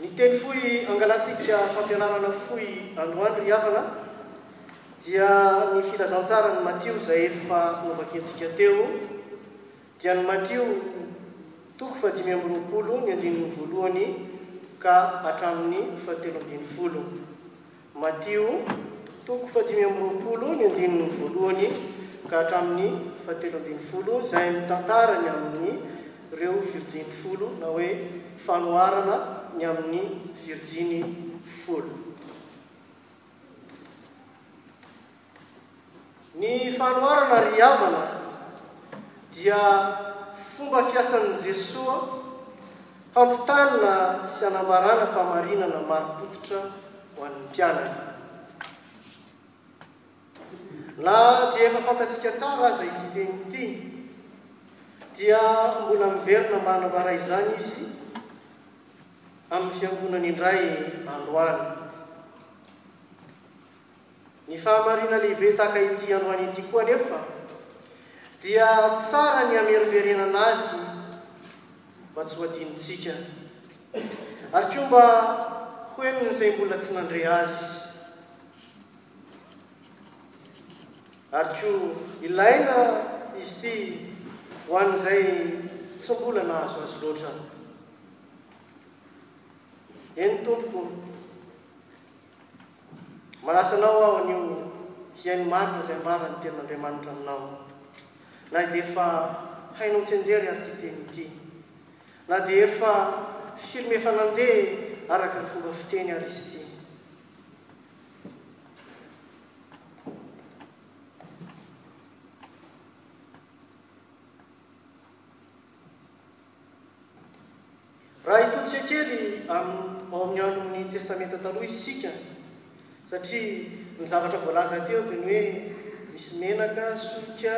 Ny teny fohy angalantsika fampianarana fohy androany ry havana dia ny filazantsaran'i Matio izay efa novakiantsika teo dia ny Matio toko fahadimy amby roapolo ny andininy voalohany ka hatramin'ny fahatelo ambin'ny folo Matio, toko fahadimy amby roapolo, ny andininy voalohany ka hatramin'ny fahatelo ambin'ny folo, izay mitantara ny amin'ireo virjiny folo, na hoe fanoharana ny amin'ny virjiny folo. Ny fanoharana ry havana dia fomba fiasan'i Jesoa hampitanina sy hanambarana fahamarinana marim-pototra ho an'ny mpianany. Na dia efa fantatsika tsara aza ity teny ity dia mbola miverina mba hanambara izany Izy amin'ny fiangonany indray androany. Ny fahamarina lehibe tahaka ity androany ity koa anefa dia tsara ny hamerimberenana azy mba tsy ho adinontsika ary koa mba ho henon'izay mbola tsy nandre azy. Ary koa ilaina izy ity ho an'izay tsy mbola nahazo azy loatra. Eny tompoko. Manasa anao aho anio hihaino marina izay ambara ny Tenin'Andriamanitra aminao. Na dia efa hainao tsenjery ary ity teny ity, na dia efa film efa nandeha araka ny fomba fiteny ary izy ity, Raha hitodika kely am ao amin'ny andron'ny Testamenta Taloha isika, satria ny zavatra voalaza teo dia ny hoe misy menaka, solika,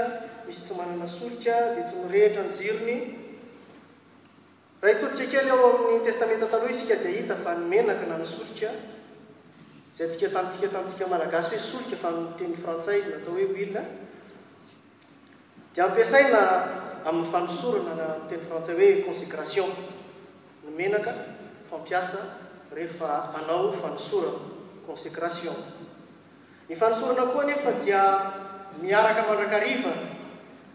misy tsy manana solika, dia tsy mirehitra ny jirony. Raha hitodika kely ao amin'ny Testamenta Taloha isika dia hita fa ny menaka na ny solika, izay adika tamintsika tamintsika Malagasy hoe solika fa amin'ny teny frantsay izy natao hoe huile, dia ampiasaina amin'ny fanosorana ny teny frantsay hoe consécration ny menaka fampiasa rehefa hanao fanosorana, consécration. Ny fanosorana koa anefa dia miaraka mandrakariva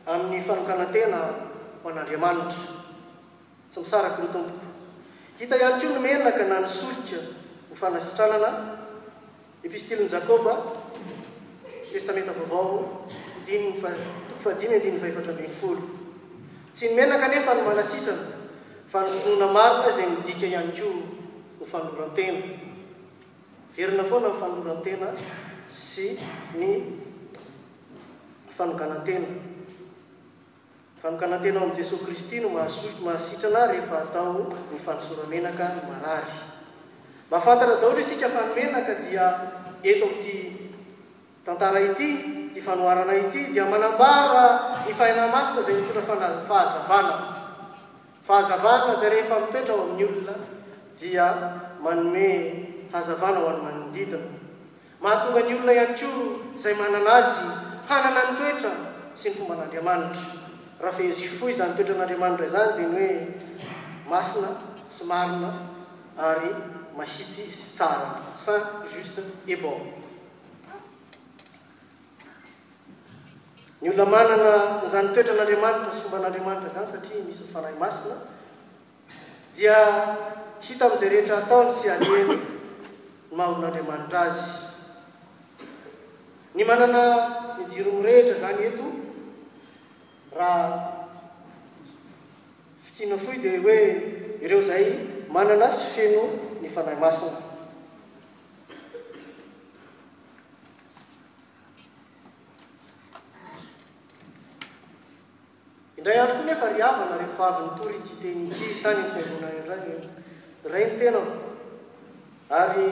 amin'ny fanokanan-tena ho an'Andriamanitra. Tsy misaraka ireo tompoko. Hita ihany koa ny menaka na ny solika ho fanasitranana. Epistilin'i Jakoba, Testamenta Vaovao, din fa, toko fahadimy andininy fahefatra ambin'ny folo. Tsy ny menaka anefa no manasitrana, fa ny finoana marina izay midika ihany koa ho fanoloran-tena. Verina foana ny fanoloran-tena sy ny fanokanan-tena. Fanokanan-tena ao amin'i Jesoa Kristy no mahasoit mahasitrana rehefa atao ny fanosoram-menaka ny marary. Mahafantatra daholo isika fa ny menaka dia eto amin'ity tantara ity, ity fanoharana ity dia manambara ny fahaiana masina izay mitondra fana fahazavana. Fahazavana izay rehefa mitoetra ao amin'ny olona dia manome hazavana ho an'ny manodidina. Mahatonga ny olona ihany koa izay manana azy hanana ny toetra sy ny fomban'Andriamanitra. Raha fehezy hifoha izany toetran'Andriamanitra izany dia ny hoe masina sy marina ary mahitsy sy tsara, saint, juste et bon. Ny olona manana izany toetran'Andriamanitra sy fomban'Andriamanitra izany satria misy ny Fanahy Masina dia hita amin'izay rehetra ataony sy alehany ny maha olon'Andriamanitra azy. Ny manana ny jiro mirehitra izany eto, raha fitiana fohy, dia hoe ireo izay manana sy feno ny Fanahy Masina. Indray andro koa nefa ry havana rehefa avy nitory ity teny ity tany amin'ny fiangonana indray hoe, Ray ny tenako. Ary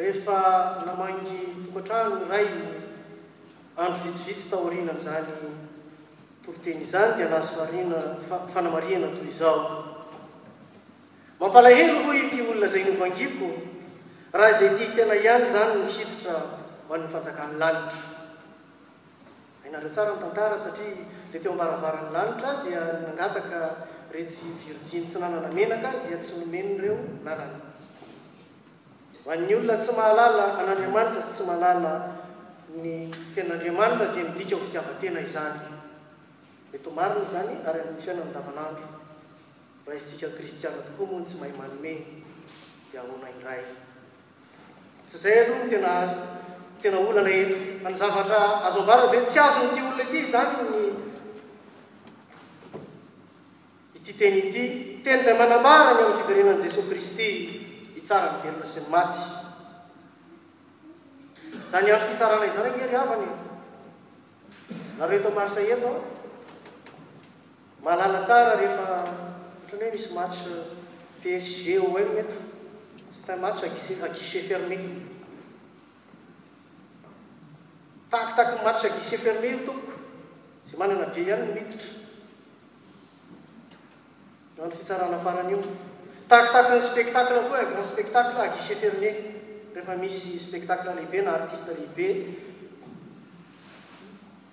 rehefa namangy tokantrano ny ray andro vitsivitsy taorianan'izany toriteny izany dia nahazo fahariana, fa, fanamarihana toy izao, Mampalahelo hoy ity olona izay novangiako raha izay tia tena ihany izany no hiditra ho an'ny fanjakan'ny lanitra. Hainareo tsara ny tantara satria le teo ambaravaran'ny lanitra dia nangataka retsy virjiny tsy nanana menaka dia tsy nomeny reo nanana. Ho an'ny olona tsy mahalala an'Andriamanitra sy tsy mahalala ny tenin'Andriamanitra dia midika ho fitiavan-tena izany. Mety ho marina izany ary amin'ny fiainana andavanandro. Raha izintsika kristiana tokoa moa no tsy mahay manome dia ahoana indray. Tsy izay aloha no tena tena olana eto. Fa ny zavatra azo ambara dia tsy azon'ity olona ity izany ny ity teny ity, teny izay manambara ny amin'ny fiverenan'i Jesoa Kristy hitsara ny velona sy ny maty. Izany andro fitsarana izany ange ry havana e! Nareo eto Marsa eto an! Mahalala tsara rehefa ohatran'ny hoe misy match PSG OM eto, c'est un match à guichet fermé. Takitaky ny match à guichet fermé io tompoko, izay manana be ihany no miditra ho an'ny fitsarana farany io. Takitaky ny spectacle koa, un grand spectacle à guichet fermé, rehefa misy spectacle lehibe na artiste lehibe.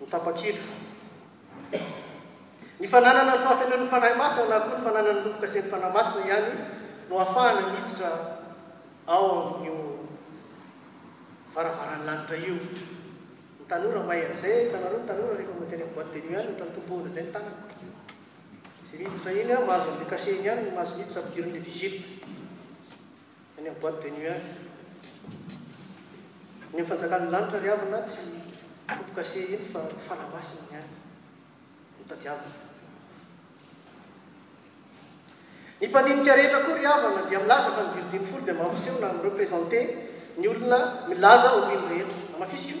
ny tapakila, ny fananana ny fahafenoan'ny Fanahy Masina na koa ny fananana ny loboka sy ny Fanahy Masina ihany no ahafahana miditra ao amin'io varavaran'ny lanitra io. Ny tanora mahay an'izay, hitanareo ny tanora rehefa mandeha any amin'ny boîte de nuit any, ohatran'ny tombohina izay ny tanany. Izay miditra iny, mahazo an'ilay cachet iny ihany, mahazo miditra ampidirin'ilay vigile. Any amin'ny boite de nuit any. Any amin'ny fanjakan'ny lanitra ry havana a, tsy tompokase eny fa fanahy masina ny any no tadiavina. Ny mpandinika rehetra koa ry havana dia milaza fa ny Virjiny Folo dia mampiseho na mi-representer ny olona milaza ho iny rehetra. Amafisiko.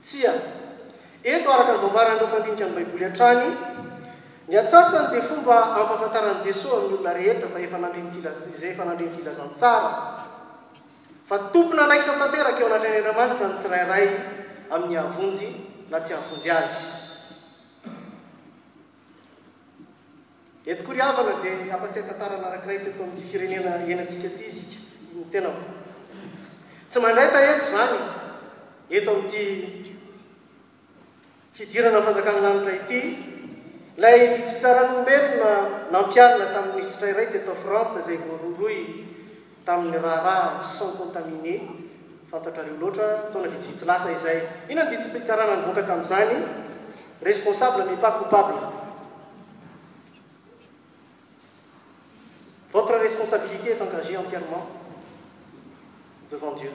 Tsia. Eto, araka ny voambaran'ireo mpandinika ny Baiboly hatrany, ny antsasany dia fomba hampahafantaran'i Jesoa amin'ny olona rehetra fa efa nandre ny filazan, izay efa nandre ny filazantsara fa tompon'andraikitra tanteraka eo anatrehan'Andriamanitra ny tsirairay amin'ny hahavonjy na tsy hahavonjy Azy. Eto koa ry havana dia hampatsiahy tantara anarakiray teto amin'ity firenena ianantsika ity isika, ny tenako. Tsy mandray taetra izany eto amin'ity fidirana ny fanjakan'ny lanitra ity, ilay didim-pitsaran'olombelona nampiharina tamin'ny minisitra iray teto Frantsa izay voarohirohy, tamin'ny raharaha sans contaminer, fantatrareo loatra, taona vitsivitsy lasa izay. Inona ny didim-pitsarana nivoaka tamin'izany? Responsable mais pas coupable. Votre responsabilité est engagée entièrement devant Dieu.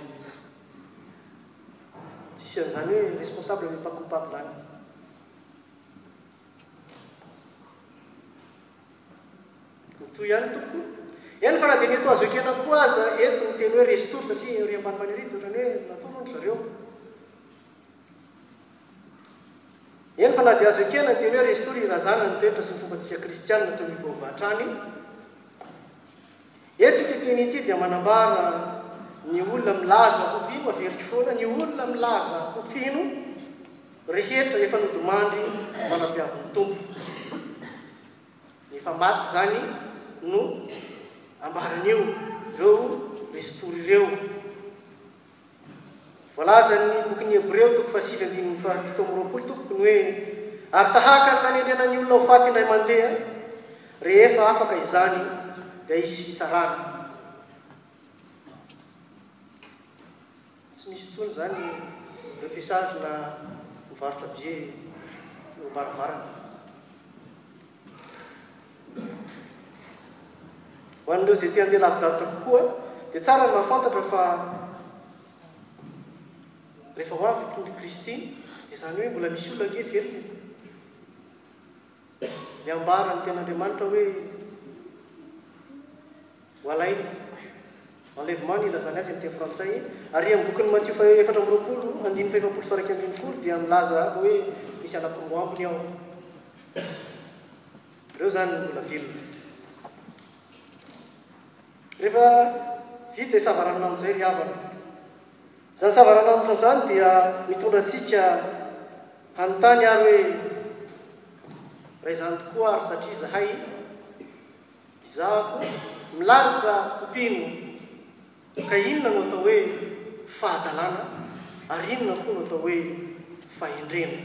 Tsisy an'izany hoe responsable mais pas coupable any. Ho toy ihany tompoko. Eny fa na dia mety ho azo ekena koa aza eto ny teny hoe resin-tory satria ery ambanimbany ery dia ohatran'ny hoe natory hono ry zareo. Eny fa na dia azo ekena ny teny hoe resin-tory irazana ny toetra sy ny fombantsika kristiana teo mivaova hatrany. Eto ity teny ity dia manambara ny olona milaza ho mpino, averiko foana, ny olona milaza ho mpino rehetra efa nodimandry ho anabiavin'ny Tompo. Efa maty izany no ambaran'io ireo ristory ireo. Voalazan'ny bokin'ny Hebreo toko fahasivy andininy fahafito amby roapolo tompoko ny hoe, Ary tahaka ny nanendrena ny olona ho faty indray mandeha, rehefa afaka izany dia hisy fitsarana. Tsy misy intsony izany repessage na mivarotra billets eo am-baravarana. Ho an'ireo izay te handeha lavidavitra kokoa dia tsara ny mahafantatra fa rehefa ho avy i Kristy dia izany hoe mbola misy olona ange velona e! ny ambaran'ny Tenin'Andriamanitra hoe ho alaina. Enlèvement no ilazany azy amin'ny teny frantsay. Ary amin'ny bokin'i Matio faha efatra amby roapolo, andininy faha efapolo sy faha iraika ambin'ny folo dia milaza hoe misy anaky roa ambiny ao. Ireo izany no mbola velona. Rehefa vita izay savaranonan'izay ry havana, Izany savaran'anitra izany dia mitondra antsika hanontany ary hoe, Raha izany tokoa ary satria izahay, izahako, milaza ho mpino, ka inona no atao hoe fahadalana ary inona koa no atao hoe fahendrena?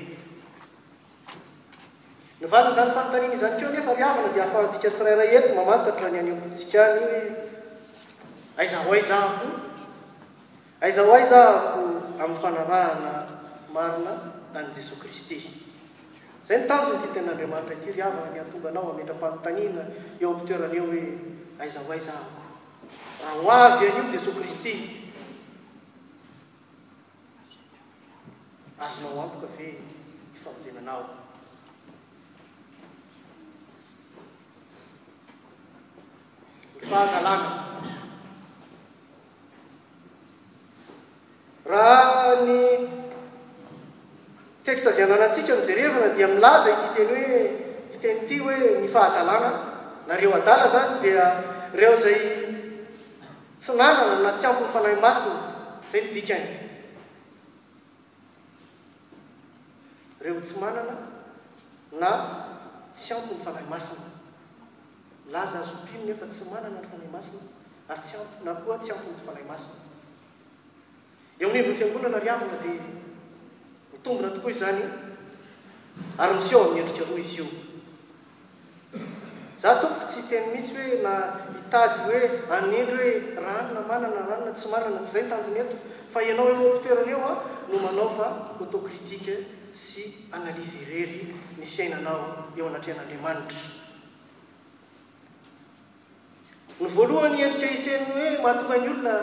Ny valin'izany fanontaniana izany koa anefa ry havana dia ahafahantsika tsirairay eto mamantatra ny any am-pontsika any hoe, Aiza ho aiza aho koa? Aiza ho aiza aho koa amin'ny fanarahana marina an'i Jesoa Kristy? Izay ny tanjon'ity tenin'Andriamanitra ity ry havana ny hahatonga anao hametra-panontaniana eo am-pitoerana eo hoe, Aiza ho aiza aho koa? Raha ho avy anio Jesoa Kristy, Azonao antoka ve ny famonjenanao? Ny fahalalana. Raha ny texte izay ananantsika no jerevana dia milaza ity teny hoe ity teny ity hoe ny fahadalana, nareo adala izany dia ireo izay Tsy nanana na tsy ampy ny Fanahy Masina, izay no dikany. Ireo tsy manana na tsy ampy ny Fanahy Masina. Milaza azy ho mpino nefa tsy manana ny Fanahy Masina ary tsy ampy na koa tsy ampy ny Fanahy Masina. Eo anivon'ny Fiangonana ry havana dia mitombina tokoa izany ary miseho amin'ny endrika roa izy io. Izaho tompoko tsy hiteny mihitsy hoe na hitady hoe hanendry hoe rano na manana ny rano na tsy manana, tsy izay ny tanjona eto fa ianao ireo mpitoerana eo no manaova autocritique sy analyse irery ny fiainanao eo anatrehan'Andriamanitra. Ny voalohany endrika isen'ny hoe mahatonga ny olona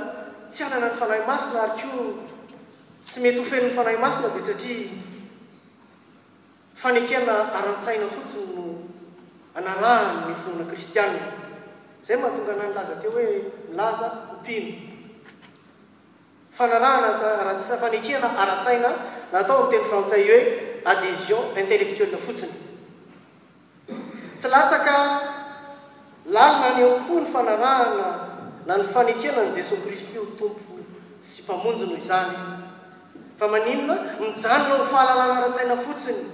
tsy hanana ny Fanahy Masina ary koa tsy mety ho fenon'ny Fanahy Masina dia satria fanekena ara-tsaina fotsiny no anarahany ny finoana kristiana. Izay no mahatonga anay nilaza teo hoe milaza ho mpino. Fanarahana ara-tsaina, fanekena ara-tsaina na atao amin'ny teny frantsay hoe adhesion intellectuelle fotsiny. Tsy latsaka lalina any am-po ny fanarahana na ny fanekena an'i Jesoa Kristy ho Tompo sy Mpamonjy noho izany. Fa maninona? Mijanona ho fahalalana ara-tsaina fotsiny.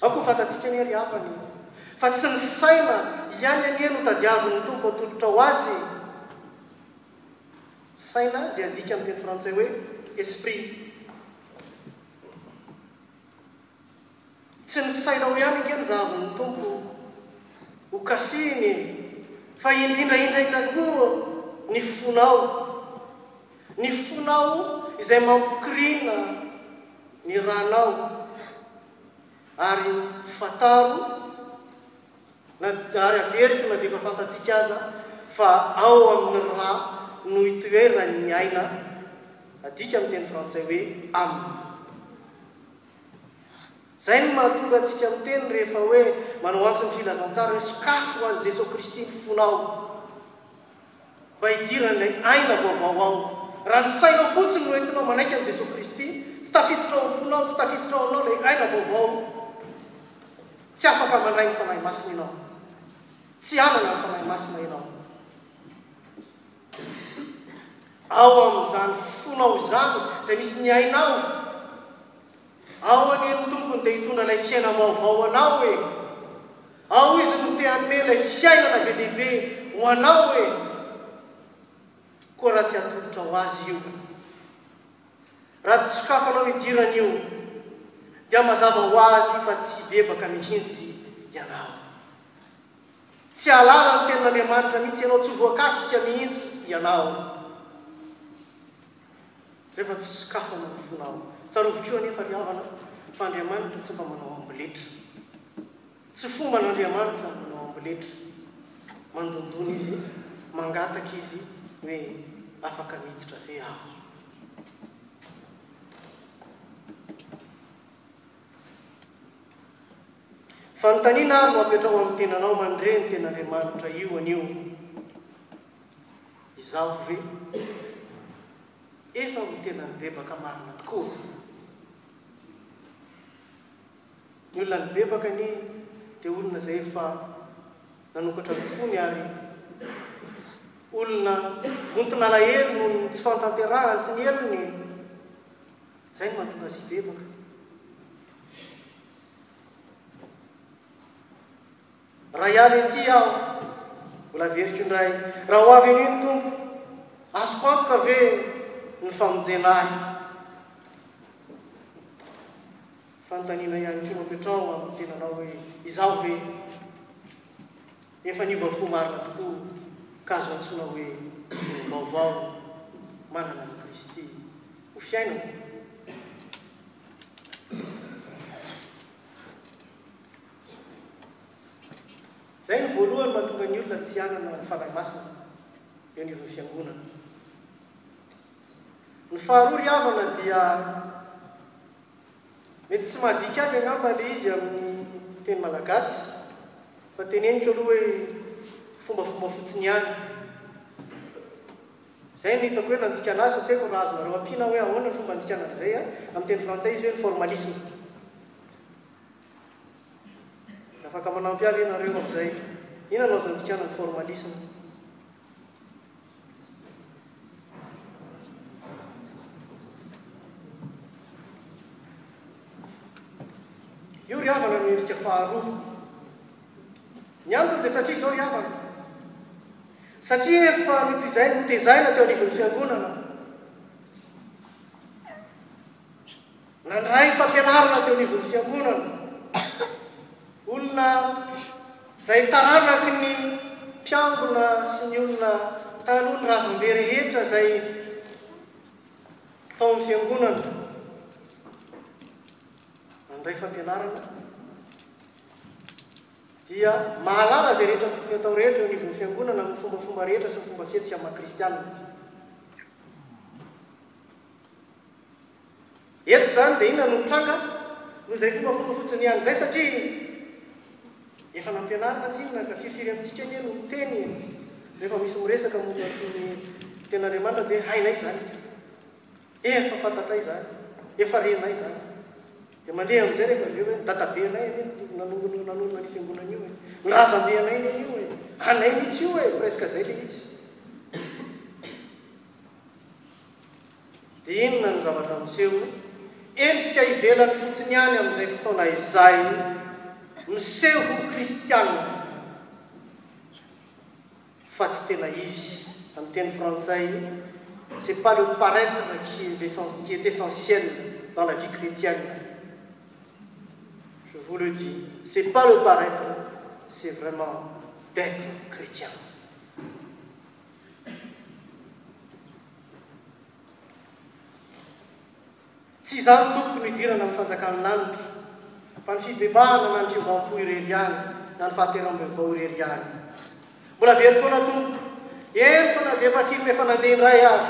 Aoka ho fantatsika anie ry havana fa tsy ny saina ihany anie no tadiavin'ny Tompo atolotra ho Azy. Saina izay adika amin'ny teny frantsay hoe esprit. Tsy ny sainao ihany ange no zahavin'ny Tompo ho kasihiny e, fa indrindra indraindra koa ny fonao. Ny fonao izay mampikoriana ny ranao. Ary fantaro. Na dia ary averiko na dia efa fantatsika aza fa ao amin'ny ra no itoeran'ny aina, adika amin'ny teny frantsay hoe âme. Izay no mahatonga antsika miteny rehefa hoe manao antso ny Filazantsara hoe sokafy ho an'i Jesoa Kristy ny fonao mba hidiran'ilay aina vaovao ao. Raha ny sainao fotsiny no entinao manaiky an'i Jesoa Kristy, tsy tafiditra ao am-ponao, tsy tafiditra ao aminao ilay aina vaovao. Tsy afaka mandray ny Fanahy Masina ianao. Tsy hanana ny Fanahy Masina ianao. Ao amin'izany fonao izany izay misy ny ainao. Ao anie ny Tompony dia hitondra ilay fiainam-baovao ho anao e. Ao Izy no te hanome ilay fiainana be dia be ho anao e. Koa raha tsy atolotrao Azy io, Raha tsy sokafanao hidirana io dia mazava ho azy fa tsy hibebaka mihitsy ianao. Tsy hahalala ny tenin'Andriamanitra mihitsy ianao, tsy ho voakasika mihitsy ianao rehefa tsy sokafana ny fonao. Tsarovy koa anefa ry havana fa Andriamanitra tsy mba manao amboletra. Tsy fomban'Andriamanitra ny manao amboletra. Mandondona izy, mangataka izy hoe afaka miditra ve aho. Fanontaniana ary no apetrao amin'ny tenanao, mandre ny ten'Andriamanitra io anio. Izaho ve efa no tena nibebaka marina tokoa? Ny olona nibebaka anie dia olona izay efa nanokatra ny fony ary olona vonton'alahelo noho ny tsy fantanterahany sy ny helony e! Izay no mahatonga azy hibebaka. Raha hiala ety aho, mbola averiko indray, raha ho avy anie ny Tompo, azoko antoka ve ny famonjena ahy? Fanontaniana ihany koa apetraho amin'ny tenanao hoe, Izaho ve? Efa niova fo marina tokoa ka azo antsoina hoe olom-baovao, manana an'i Kristy ho fiainako? Izay no voalohany mahatonga ny olona tsy hanana ny Fanahy Masina eo anivon'ny Fiangonana. Ny faharoa ry havana dia. Mety tsy mahadika azy angamba ilay izy amin'ny teny malagasy fa teneniko aloha hoe fombafomba fotsiny ihany. Izay no hitako hoe nandikana azy fa tsy haiko raha azonareo ampiana hoe ahoana ny fomba nandikana an'izay a. Amin'ny teny frantsay izy hoe ny formalisme. Afaka manampy ahy ve ianareo amin'izay? Inona no azo andikana ny formalisme? Io ry havana no endrika faharoa. Ny antony dia satria izao ry havana, satria efa notoizain' ny tezaina teo anivon'ny Fiangonana. Nandray fampianarana teo anivon'ny Fiangonana, olona izay taranaky ny mpiangona sy ny olona taloha, ny razambe rehetra izay tao amin'ny Fiangonana. Nandray fampianarana dia mahalala izay rehetra tokony atao rehetra eo anivon'ny Fiangonana amin'ny fombafomba rehetra sy ny fomba fihetsika maha-kristianina. Eto izany dia inona no mitranga? Noho izay fomba fomba fotsiny ihany izay satria efa nampianarina tsinona ka firy firy amintsika anie no miteny rehefa misy miresaka momba ny Tenin'Andriamanitra dia hainay izany e! Efa fantatray izany, efa renay izany. Dia mandeha amin'izay rehefa avy eo hoe ny dadabe anay anie no nanongona nanorina an'io fiangonana io e! Ny razambe anay anie io e! Anay mihitsy io e! Presque izay ilay izy. Dia inona no zavatra miseho? Endrika ivelany fotsiny ihany amin'izay fotoana izay, miseho ho kristiana fa tsy tena izy. Amin'ny teny frantsay, c'est pas le paraitre qui est l'essence, qui est essentiel dans la vie chretienne. Je vous le dis, c'est pas le paraitre, c'est vraiment d'etre chretien. Tsy izany tompoko no hidirana amin'ny fanjakan'ny lanitra, fa ny fibebahana na ny fiovam-po irery ihany na ny fahateram-baovao irery ihany. Mbola very foana tompoko, eny fa na dia efa film efa nandeha indray ary.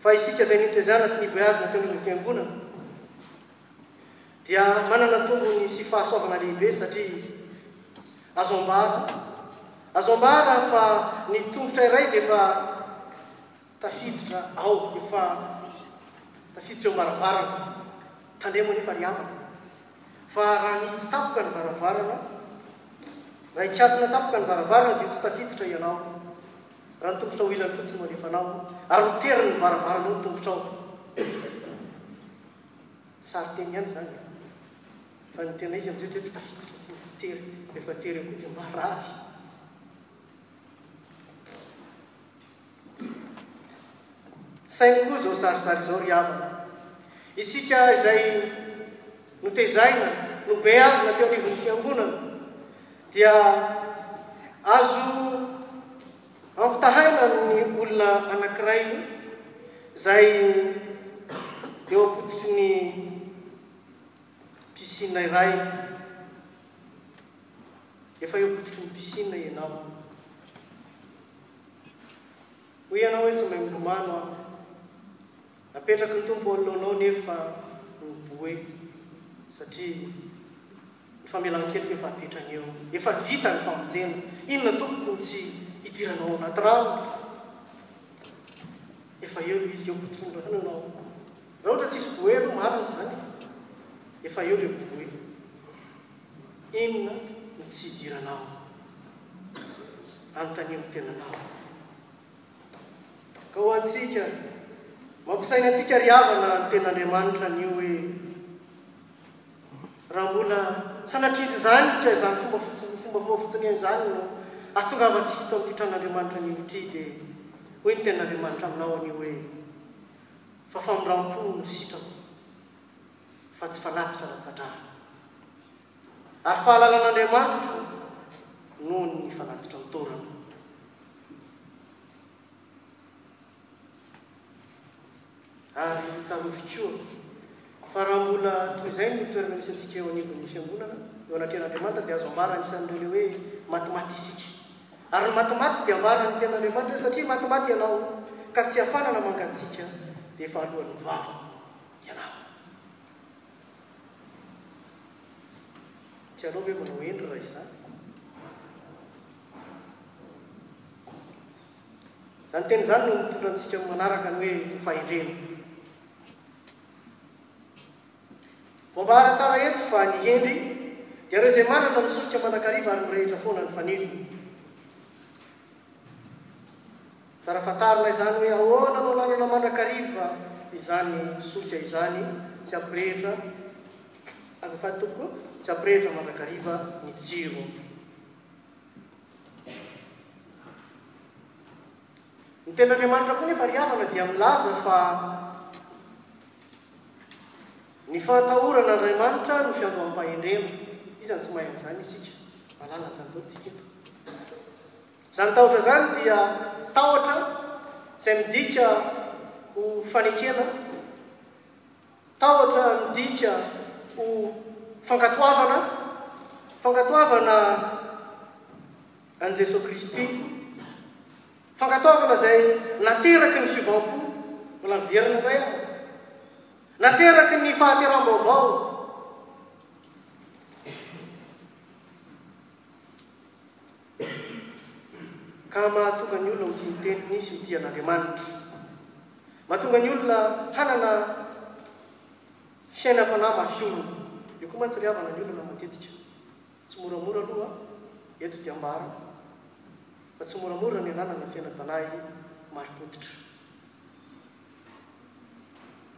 Fa isika izay nitezana sy nibeazina teo anivon'ny fiangonana, dia manana tombony sy fahasoavana lehibe satria azo ambara azo ambara fa ny tongotra iray dia efa tafiditra ao efa tafiditra eo am-baravarana tandremo anefa ry havana fa raha mihidy tapoka ny varavarana raha hikatona tapoka ny varavarana dia ho tsy tafiditra ianao raha ny tongotra ho ilany fotsiny no alefanao ary ho terin'ny varavarana ao ny tongotrao Sarinteny ihany izany e! Fa ny tena izy amin'izay dia tsy tafiditra intsony fa tery, rehefa tery eo koa dia marary. Saino koa izao sarisary izao ry havana. Isika izay notezaina, nobeazina teo anivon'ny fiangonana dia azo. Ampitahaina amin'ny olona anankiray izay eo am-pototry ny piscine iray. Efa eo am-pototry ny piscine ianao. Hoy ianao hoe tsy mba milomano aho. Napetraky ny Tompo anoloanao nefa noboe satria ny famelan-keloka efa apetrany eo. Efa vita ny famonjena. Inona tompoko no tsy hidiranao ao anaty rano? Efa eo le izy keo potiron-drano ianao. Raha ohatra tsisy boe aloha marina izany e. Efa eo le boe. Inona no tsy hidiranao? Anontanio ny tenanao. Ka ho antsika, mampisaina antsika ry havana ny Tenin'Andriamanitra anio hoe, Raha mbola sanatrian'izay izany ka izany fomba fotsiny, fombafomba fotsiny izany no ahatongavantsika eto amin'ity tranon'Andriamanitra anio ity, dia hoy ny Tenin'Andriamanitra aminao anio hoe, Fa famindram-po no sitrako, fa tsy fanatitra ara-tsa-drano. Ary fahalalan'Andriamanitra noho ny fanatitra ny torony. Ary tsarovy koa fa raha mbola toy izay ny toerana misy antsika eo anivon'ny Fiangonana, eo anatrehan'Andriamanitra, dia azo ambara anisan'ny ireo le hoe matimaty isika. Ary ny matimaty dia ambaran'ny Tenin'Andriamanitra hoe satria matimaty ianao ka tsy hafana na mangatsiaka dia efa aloan'ny vavako ianao. Tsy ianao ve manao hendry raha izany? Izany teny izany no mitondra antsika amin'ny manaraka ny hoe ny fahendrena. Voambahara tsara eto fa ny hendry dia ireo izay manana ny solika mandrakariva ary mirehitra foana ny faniliny. Tsara fantarina izany hoe ahoana no ananana mandrakariva izany solika izany, tsy ampirehitra, azafady tompoko, tsy ampirehitra mandrakariva ny jiro. Ny Tenin'Andriamanitra koa nefa ry havana dia milaza fa ny fahatahorana Andriamanitra no fiandoham-pahendrena. Iza no tsy mahay an'izany? Isika. Mahalala an'izany daholo isika eto. Izany tahotra izany dia tahotra izay midika ho fanekena, tahotra midika ho fankatoavana, fankatoavana an'i Jesoa Kristy, fankatoavana izay nateraky ny fiovam-po, mbola miverina indray aho, nateraky ny fahateram-baovao. ka mahatonga ny olona ho tia ny Teniny sy ho tia an'Andriamanitra. Mahatonga ny olona hanana fiainam-panahy mafy orina. Io koa mantsy ry havana ny olana matetika. Tsy moramora aloha eto dia ambara fa tsy moramora ny hananana fiainam-panahy marim-pototra.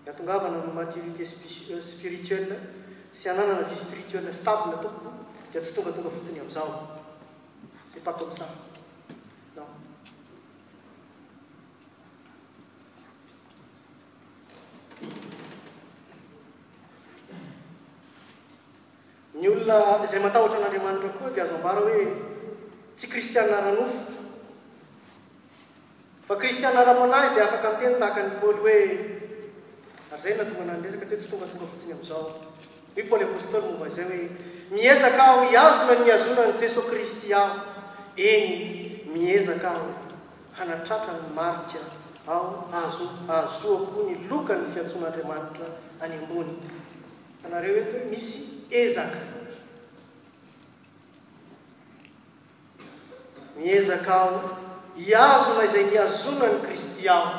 Ny hatongavana amin'ny maturité spirituelle sy hananana vie spirituelle stable tompoko dia tsy tongatonga fotsiny amin'izao. C'est pas comme ça. Non. Ny olona izay matahotra an'Andriamanitra koa dia azo ambara hoe tsy kristiana ara-nofo. Fa kristiana ara-panahy izay afaka miteny tahaka an'i Paoly hoe, ary izay no nahatonga anahy niresaka teo, tsy tongatonga fotsiny amin'izao, hoy Paoly Apostoly momba izay hoe, Miezaka aho hihazona ny nihazoana an'i Jeso Kristy aho, eny, miezaka aho hanatratra ny marika ao hazo hahazoako ny lokan'ny fiantsoan'Andriamanitra any ambony. Hitanareo eto hoe misy ezaka. Miezaka aho hihazona izay nihazonan'i Kristy aho.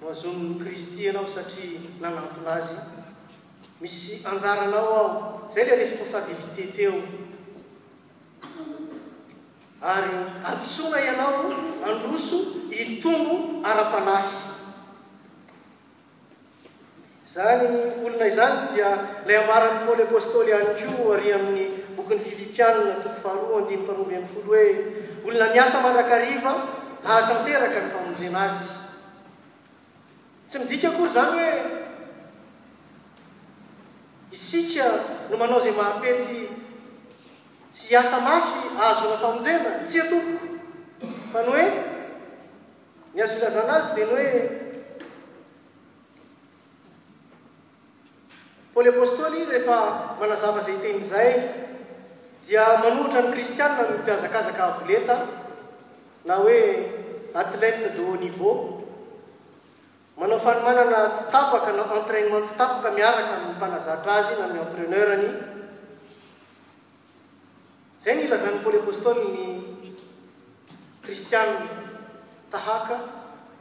Nohazonin'i Kristy ianao satria nanantona Azy. Misy anjaranao ao, izay ilay responsabilité teo. Ary antsoina ianao handroso hitombo ara-panahy. Izany olona izany dia ilay ambaran'i Paoly Apostoly ihany koa ary amin'ny bokin'ny Filipianina, toko faharoa, andininy faharoa ambin'ny folo hoe, Olona miasa mandrakariva hahatanteraka ny famonjena azy. Tsy midika akory izany hoe isika no manao izay mahapety sy hiasa mafy hahazoana famonjena, tsia tompoko, fa ny hoe, Ny azo ilazana azy dia ny hoe Paoly Apostoly rehefa manazava izay teny izay dia manohitra ny kristiana mihazakazaka avolenta na hoe athlète de haut niveau manao fanomanana tsy tapaka na entrainement tsy tapaka miaraka amin'ny mpanazatra azy na ny entraineur-ny Izay no ilazan'i Paoly Apostoly ny Kristianina tahaka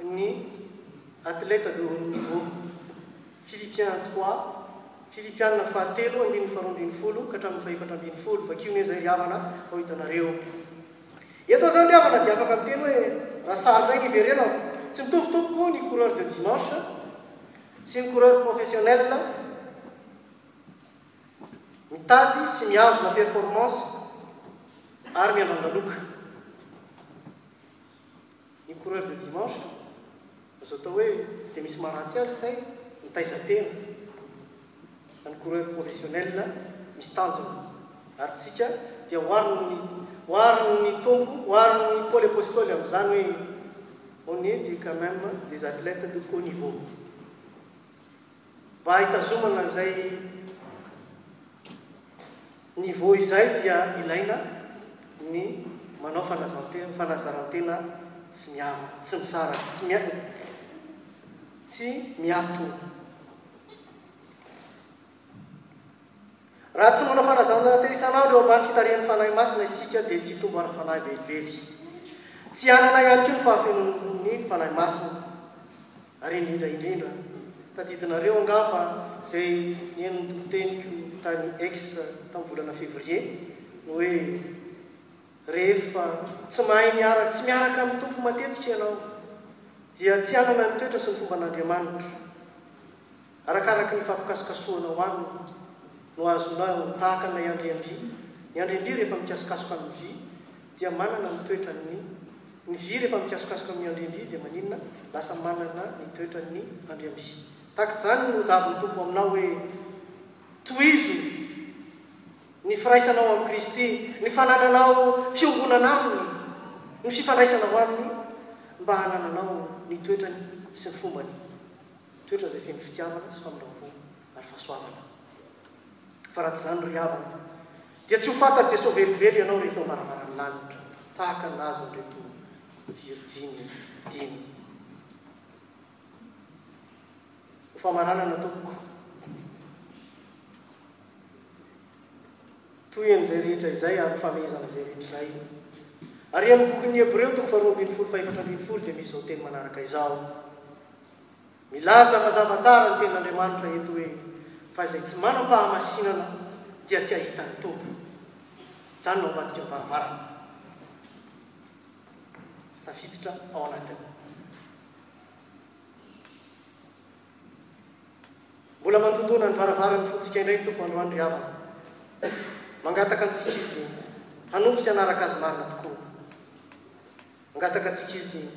ny athlète de haut niveau, Philippiens trois, Filipianina fahatelo andininy faharoa ambin'ny folo ka hatramin'ny fahefatra ambin'ny folo. Vakio anie izay ry havana fa ho hitanareo. Eto aho izany ry havana dia afaka miteny hoe raha sary indray ny hiverenako. Tsy mitovy tompoko ny coureur de dimanche sy ny coureur professionnel. Mitady sy mihazona performance ary miandrandra loka ny coureur de dimanche, azo atao hoe tsy dia misy maharatsy azy say mitaiza tena fa ny coureur professionnel misy tanjona ary tsika dia oharin'ny oharin'ny Tompo oharin'ny Paoly Apostôly amin'izany hoe on est des quand même des athlètes de haut niveau. Mba hitazomana an'izay niveau izay dia ilaina ny manao fanazantena, fanazarantena tsy miavaka, tsy misaraka, tsy mia, tsy miato. Raha tsy manao fanazantena isan'andro eo ambany fitarihan'ny Fanahy Masina isika dia tsy hitombo ara-panahy velively. Tsy hanana ihany koa ny fahafenoan'ny Fanahy Masina. Ary indrindra indrindra, tadidinareo angamba izay nihaino ny toriteniko tany Aix tamin'ny volana février, ny hoe rehefa tsy mahay miaraka, tsy miaraka amin'ny Tompo matetika ianao, dia tsy hanana ny toetra sy ny fomban'Andriamanitra. Arakaraky ny fampikasokasohanao aminy no azonao, tahaka an'ilay andriamby, ny andriamby rehefa mikasokasoka amin'ny vy dia manana ny toetran'ny, ny vy rehefa mikasokasoka amin'ny andriamby dia maninona? lasa manana ny toetran'ny andriamby. Tahaka izany no hozavin'ny Tompo aminao hoe, Tohizo ny firaisanao amin'i Kristy, ny fanananao fiombonana Aminy, ny fifandraisanao Aminy mba hanananao ny toetrany sy ny fombany. Toetra izay feno fitiavana sy famindram-po ary fahasoavana. Fa raha tsy izany ry havana, dia tsy ho fantan'i Jesoa velively ianao rehefa eo am-baravaran'ny lanitra, tahaka ny nahazo an'ireto virjiny dimy. Ho famaranana tompoko, tohin'izay rehetra izay ary ho famehezana izay rehetra izay, ary amin'ny bokin'ny Hebreo toko faharoa ambin'ny folo fahefatra ambin'ny folo dia misy izao teny manaraka izao, Milaza mazava tsara ny tenin'Andriamanitra eto hoe, Fa izay tsy manam-pahamasinana dia tsy hahita ny Tompo. Mijanona ao ambadiky ny varavarana. Tsy tafiditra ao anatiny. Mbola mandondona ny varavaran'ny fontsika indray ny Tompo androany ry havana. Mangataka antsika Izy hanovo sy hanaraka Azy marina tokoa. Mangataka antsika Izy ny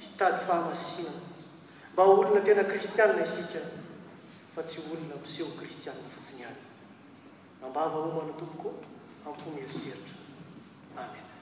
hitady fahamasinana mba ho olona tena kristianina isika fa tsy ho olona miseho ho kristianina fotsiny ihany. Am-bava homana Tompoko, am-po mieritreritra. Amena.